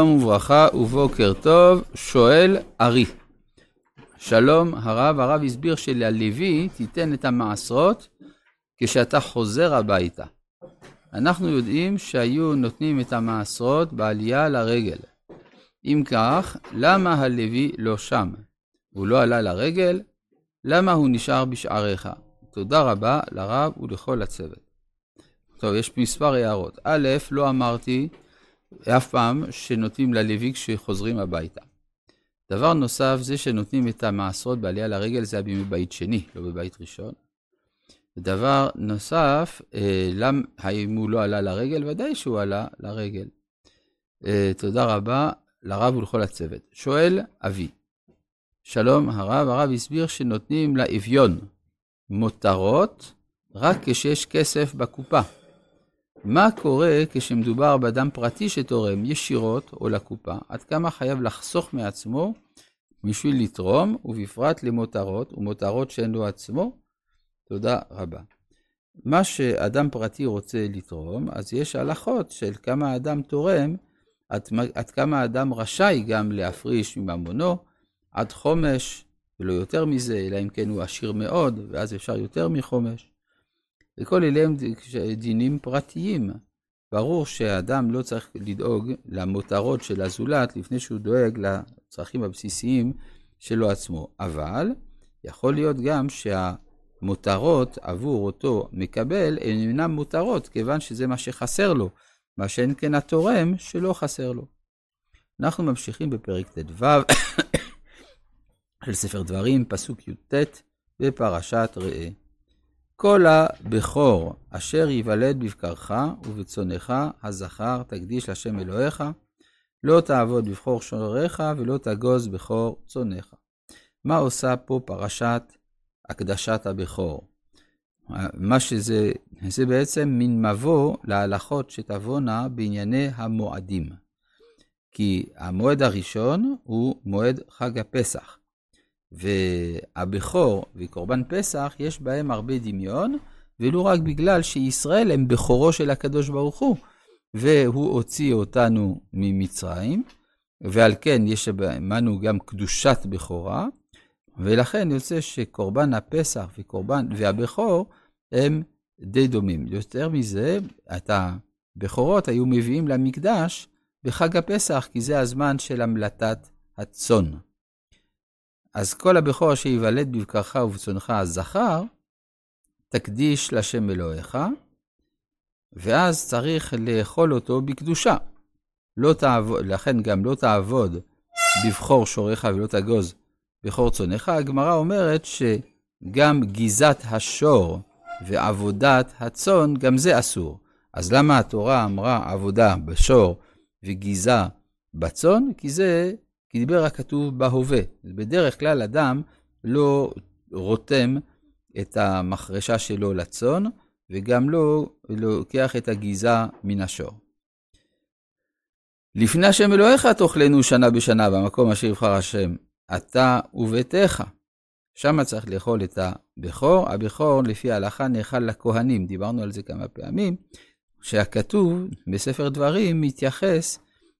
שלום וברכה ובוקר טוב, שואל ארי. שלום הרב, הרב הסביר שללוי תיתן את המעשרות כשאתה חוזר הביתה. אנחנו יודעים שהיו נותנים את המעשרות בעלייה לרגל. אם כך, למה הלוי לא שם? הוא לא עלה לרגל? למה הוא נשאר בשעריך? תודה רבה לרב ולכל הצוות. טוב, יש מספר הערות. א', לא אמרתי אף פעם שנותנים ללוי כשחוזרים הביתה. דבר נוסף, זה שנותנים את המעשרות בעלייה לרגל, זה היה בימי בית שני, לא בבית ראשון. דבר נוסף, אה, למ, האם הוא לא עלה לרגל? ודאי שהוא עלה לרגל. אה, תודה רבה לרב ולכל הצוות. שואל אבי, שלום הרב, הרב הסביר שנותנים לאביון מותרות רק כשיש כסף בקופה. מה קורה כשמדובר באדם פרטי שתורם ישירות או לקופה? עד כמה חייב לחסוך מעצמו בשביל לתרום, ובפרט למותרות, ומותרות שאין לו עצמו? תודה רבה. מה שאדם פרטי רוצה לתרום, אז יש הלכות של כמה אדם תורם, עד, כמה אדם רשאי גם להפריש מממונו, עד חומש, ולא יותר מזה, אלא אם כן הוא עשיר מאוד, ואז אפשר יותר מחומש. וכל אלה הם דינים פרטיים. ברור שהאדם לא צריך לדאוג למותרות של הזולת לפני שהוא דואג לצרכים הבסיסיים שלו עצמו. אבל יכול להיות גם שהמותרות עבור אותו מקבל אינן מותרות, כיוון שזה מה שחסר לו, מה שאין כן התורם שלא חסר לו. אנחנו ממשיכים בפרק ט"ו של ספר דברים, פסוק י"ט בפרשת ראה. כל הבכור אשר ייוולד בבקרך ובצונך הזכר תקדיש לשם אלוהיך, לא תעבוד בבכור שוריך ולא תגוז בכור צונך. מה עושה פה פרשת הקדשת הבכור? מה שזה, זה בעצם מין מבוא להלכות שתבואנה בענייני המועדים. כי המועד הראשון הוא מועד חג הפסח. והבכור וקורבן פסח, יש בהם הרבה דמיון, ולו רק בגלל שישראל הם בכורו של הקדוש ברוך הוא, והוא הוציא אותנו ממצרים, ועל כן יש עמנו גם קדושת בכורה, ולכן יוצא שקורבן הפסח וקורבן והבכור הם די דומים. יותר מזה, את הבכורות היו מביאים למקדש בחג הפסח, כי זה הזמן של המלטת הצאן. אז כל הבכור שייוולד בבקרך ובצונך הזכר, תקדיש לשם אלוהיך, ואז צריך לאכול אותו בקדושה. לא תעבוד, לכן גם לא תעבוד בבחור שוריך ולא תגוז בכור צונך. הגמרא אומרת שגם גיזת השור ועבודת הצאן, גם זה אסור. אז למה התורה אמרה עבודה בשור וגיזה בצאן? כי זה כי דיבר הכתוב בהווה. בדרך כלל אדם לא רותם את המחרשה שלו לצאן, וגם לא לוקח את הגיזה מן השור. לפני השם אלוהיך תאכלנו שנה בשנה במקום אשר יבחר השם, אתה וביתך. שם צריך לאכול את הבכור. הבכור לפי ההלכה נאכל לכהנים, דיברנו על זה כמה פעמים, שהכתוב בספר דברים מתייחס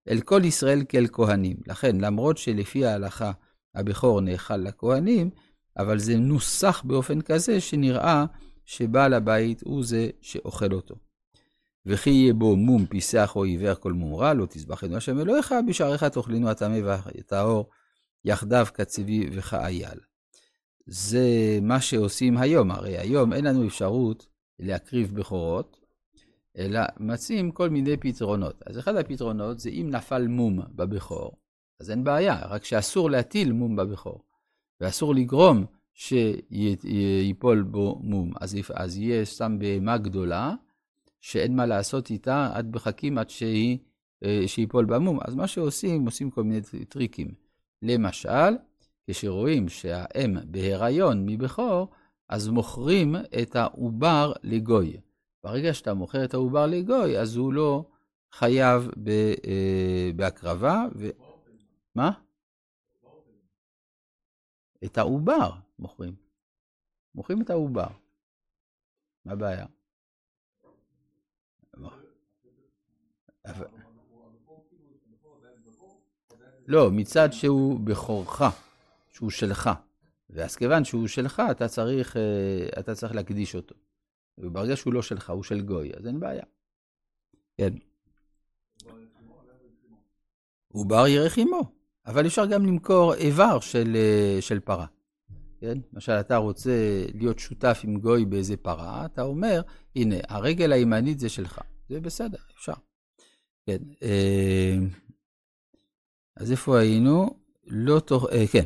אל כל ישראל כאל כהנים. לכן, למרות שלפי ההלכה הבכור נאכל לכהנים, אבל זה נוסח באופן כזה שנראה שבעל הבית הוא זה שאוכל אותו. וכי יהיה בו מום פיסח או עיוור כל מום רע, לא תזבחנו השם אלוהיך, בשעריך תאכלינו הטמא והטהור, יחדיו כצבי וכאייל. זה מה שעושים היום, הרי היום אין לנו אפשרות להקריב בכורות, אלא מציעים כל מיני פתרונות. אז אחד הפתרונות זה אם נפל מום בבכור, אז אין בעיה, רק שאסור להטיל מום בבכור, ואסור לגרום שיפול בו מום. אז, אז יהיה סתם בהמה גדולה, שאין מה לעשות איתה, עד מחכים עד שהיא, אה, שיפול במום. אז מה שעושים, עושים כל מיני טריקים. למשל, כשרואים שהאם בהיריון מבכור, אז מוכרים את העובר לגוי. ברגע שאתה מוכר את העובר לגוי, אז הוא לא חייב ב, אה, בהקרבה. ו... מה? את העובר מוכרים. מוכרים את העובר. מה הבעיה? לא, מצד שהוא בכורך, שהוא שלך. ואז כיוון שהוא שלך, אתה צריך, אה, אתה צריך להקדיש אותו. וברגע שהוא לא שלך, הוא של גוי, אז אין בעיה. כן. הוא בר ירך עמו, אבל אפשר גם למכור איבר של, אה, של פרה. כן? למשל, אתה רוצה להיות שותף עם גוי באיזה פרה, אתה אומר, הנה, הרגל הימנית זה שלך. זה בסדר, אפשר. כן. אה, אז איפה היינו? לא תוך... אה, כן.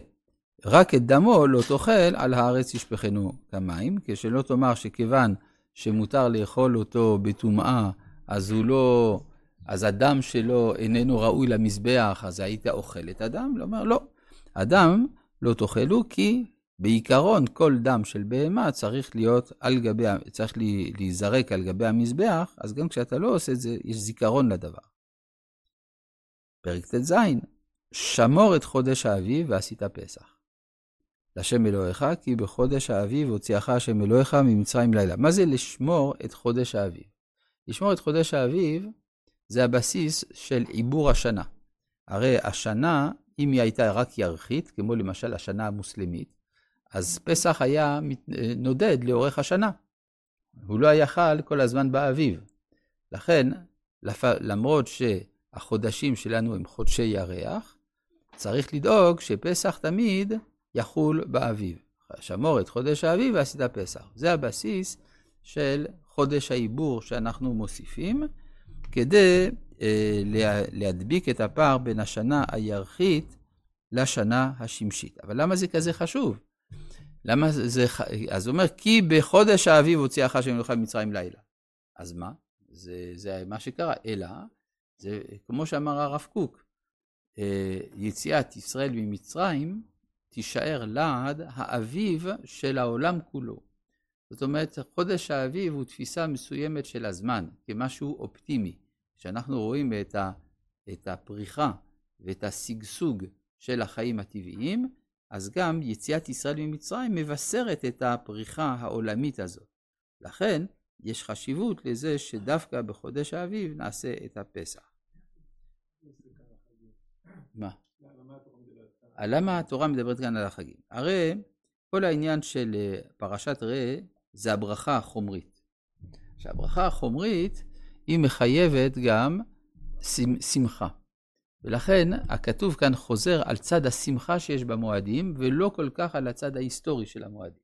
רק את דמו לא תאכל, על הארץ ישפכנו כמים, כשלא תאמר שכיוון שמותר לאכול אותו בטומאה, אז הוא לא... אז הדם שלו איננו ראוי למזבח, אז היית אוכל את הדם? לא אומר, לא. הדם לא תאכלו, כי בעיקרון כל דם של בהמה צריך להיות על גבי, צריך להיזרק על גבי המזבח, אז גם כשאתה לא עושה את זה, יש זיכרון לדבר. פרק ט"ז, שמור את חודש האביב ועשית פסח. להשם אלוהיך, כי בחודש האביב הוציאך השם אלוהיך ממצרים לילה. מה זה לשמור את חודש האביב? לשמור את חודש האביב זה הבסיס של עיבור השנה. הרי השנה, אם היא הייתה רק ירחית, כמו למשל השנה המוסלמית, אז פסח היה נודד לאורך השנה. הוא לא היה חל כל הזמן באביב. לכן, למרות שהחודשים שלנו הם חודשי ירח, צריך לדאוג שפסח תמיד יחול באביב. שמור את חודש האביב ועשית פסח. זה הבסיס של חודש העיבור שאנחנו מוסיפים, כדי אה, להדביק את הפער בין השנה הירחית לשנה השמשית. אבל למה זה כזה חשוב? למה זה, אז הוא אומר, כי בחודש האביב הוציא אחר שם מלוכה ממצרים לילה. אז מה? זה, זה מה שקרה, אלא, זה כמו שאמר הרב קוק, אה, יציאת ישראל ממצרים תישאר לעד האביב של העולם כולו. זאת אומרת, חודש האביב הוא תפיסה מסוימת של הזמן, כמשהו אופטימי. כשאנחנו רואים את, ה, את הפריחה ואת השגשוג של החיים הטבעיים, אז גם יציאת ישראל ממצרים מבשרת את הפריחה העולמית הזאת. לכן, יש חשיבות לזה שדווקא בחודש האביב נעשה את הפסח. מה? למה התורה מדברת כאן על החגים? הרי כל העניין של אה, פרשת ראה זה הברכה החומרית. שהברכה החומרית היא מחייבת גם שמחה. ולכן הכתוב כאן חוזר על צד השמחה שיש במועדים, ולא כל כך על הצד ההיסטורי של המועדים.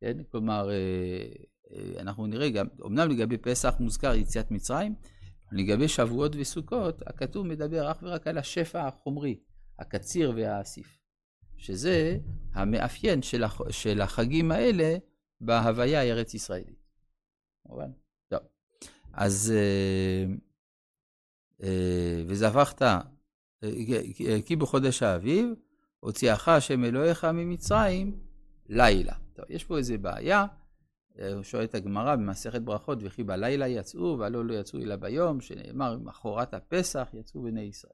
כן? כלומר, אה, אה, אנחנו נראה גם, אמנם לגבי פסח מוזכר יציאת מצרים, לגבי שבועות וסוכות, הכתוב מדבר אך ורק על השפע החומרי, הקציר והאסיף, שזה המאפיין של החגים האלה בהוויה הארץ ישראלית. טוב. אז אה, אה, וזבחת, אה, כי בחודש האביב, הוציאך השם אלוהיך ממצרים לילה. טוב, יש פה איזה בעיה, שואלת הגמרא במסכת ברכות, וכי בלילה יצאו, והלא לא יצאו אלא ביום, שנאמר, מחרת הפסח יצאו בני ישראל.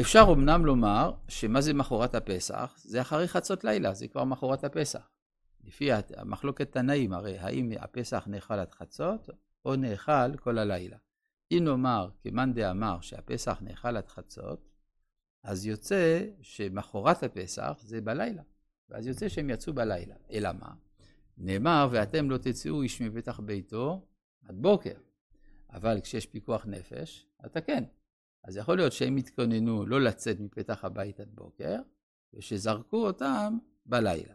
אפשר אמנם לומר שמה זה מחרת הפסח? זה אחרי חצות לילה, זה כבר מחרת הפסח. לפי המחלוקת תנאים, הרי האם הפסח נאכל עד חצות, או נאכל כל הלילה. אם נאמר, כמאן דאמר, שהפסח נאכל עד חצות, אז יוצא שמחרת הפסח זה בלילה. ואז יוצא שהם יצאו בלילה. אלא מה? נאמר, ואתם לא תצאו איש מפתח ביתו עד בוקר. אבל כשיש פיקוח נפש, אתה כן. אז יכול להיות שהם התכוננו לא לצאת מפתח הבית עד בוקר, ושזרקו אותם בלילה.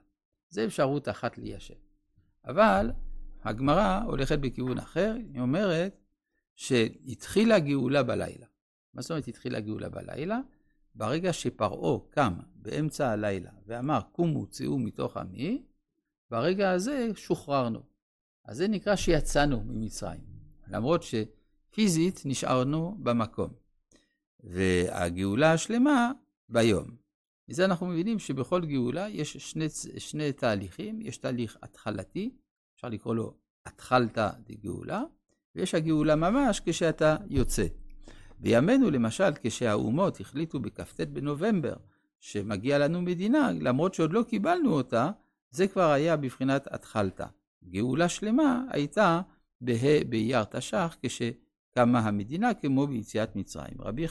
זו אפשרות אחת ליישב. אבל הגמרא הולכת בכיוון אחר, היא אומרת שהתחילה גאולה בלילה. מה זאת אומרת התחילה גאולה בלילה? ברגע שפרעה קם באמצע הלילה ואמר, קומו, צאו מתוך עמי, ברגע הזה שוחררנו. אז זה נקרא שיצאנו ממצרים, למרות שפיזית נשארנו במקום. והגאולה השלמה ביום. מזה אנחנו מבינים שבכל גאולה יש שני, שני תהליכים, יש תהליך התחלתי, אפשר לקרוא לו התחלתא דגאולה, ויש הגאולה ממש כשאתה יוצא. בימינו למשל, כשהאומות החליטו בכ"ט בנובמבר שמגיע לנו מדינה, למרות שעוד לא קיבלנו אותה, זה כבר היה בבחינת התחלתא. גאולה שלמה הייתה בה' באייר תש"ח, כשקמה המדינה כמו ביציאת מצרים. רבי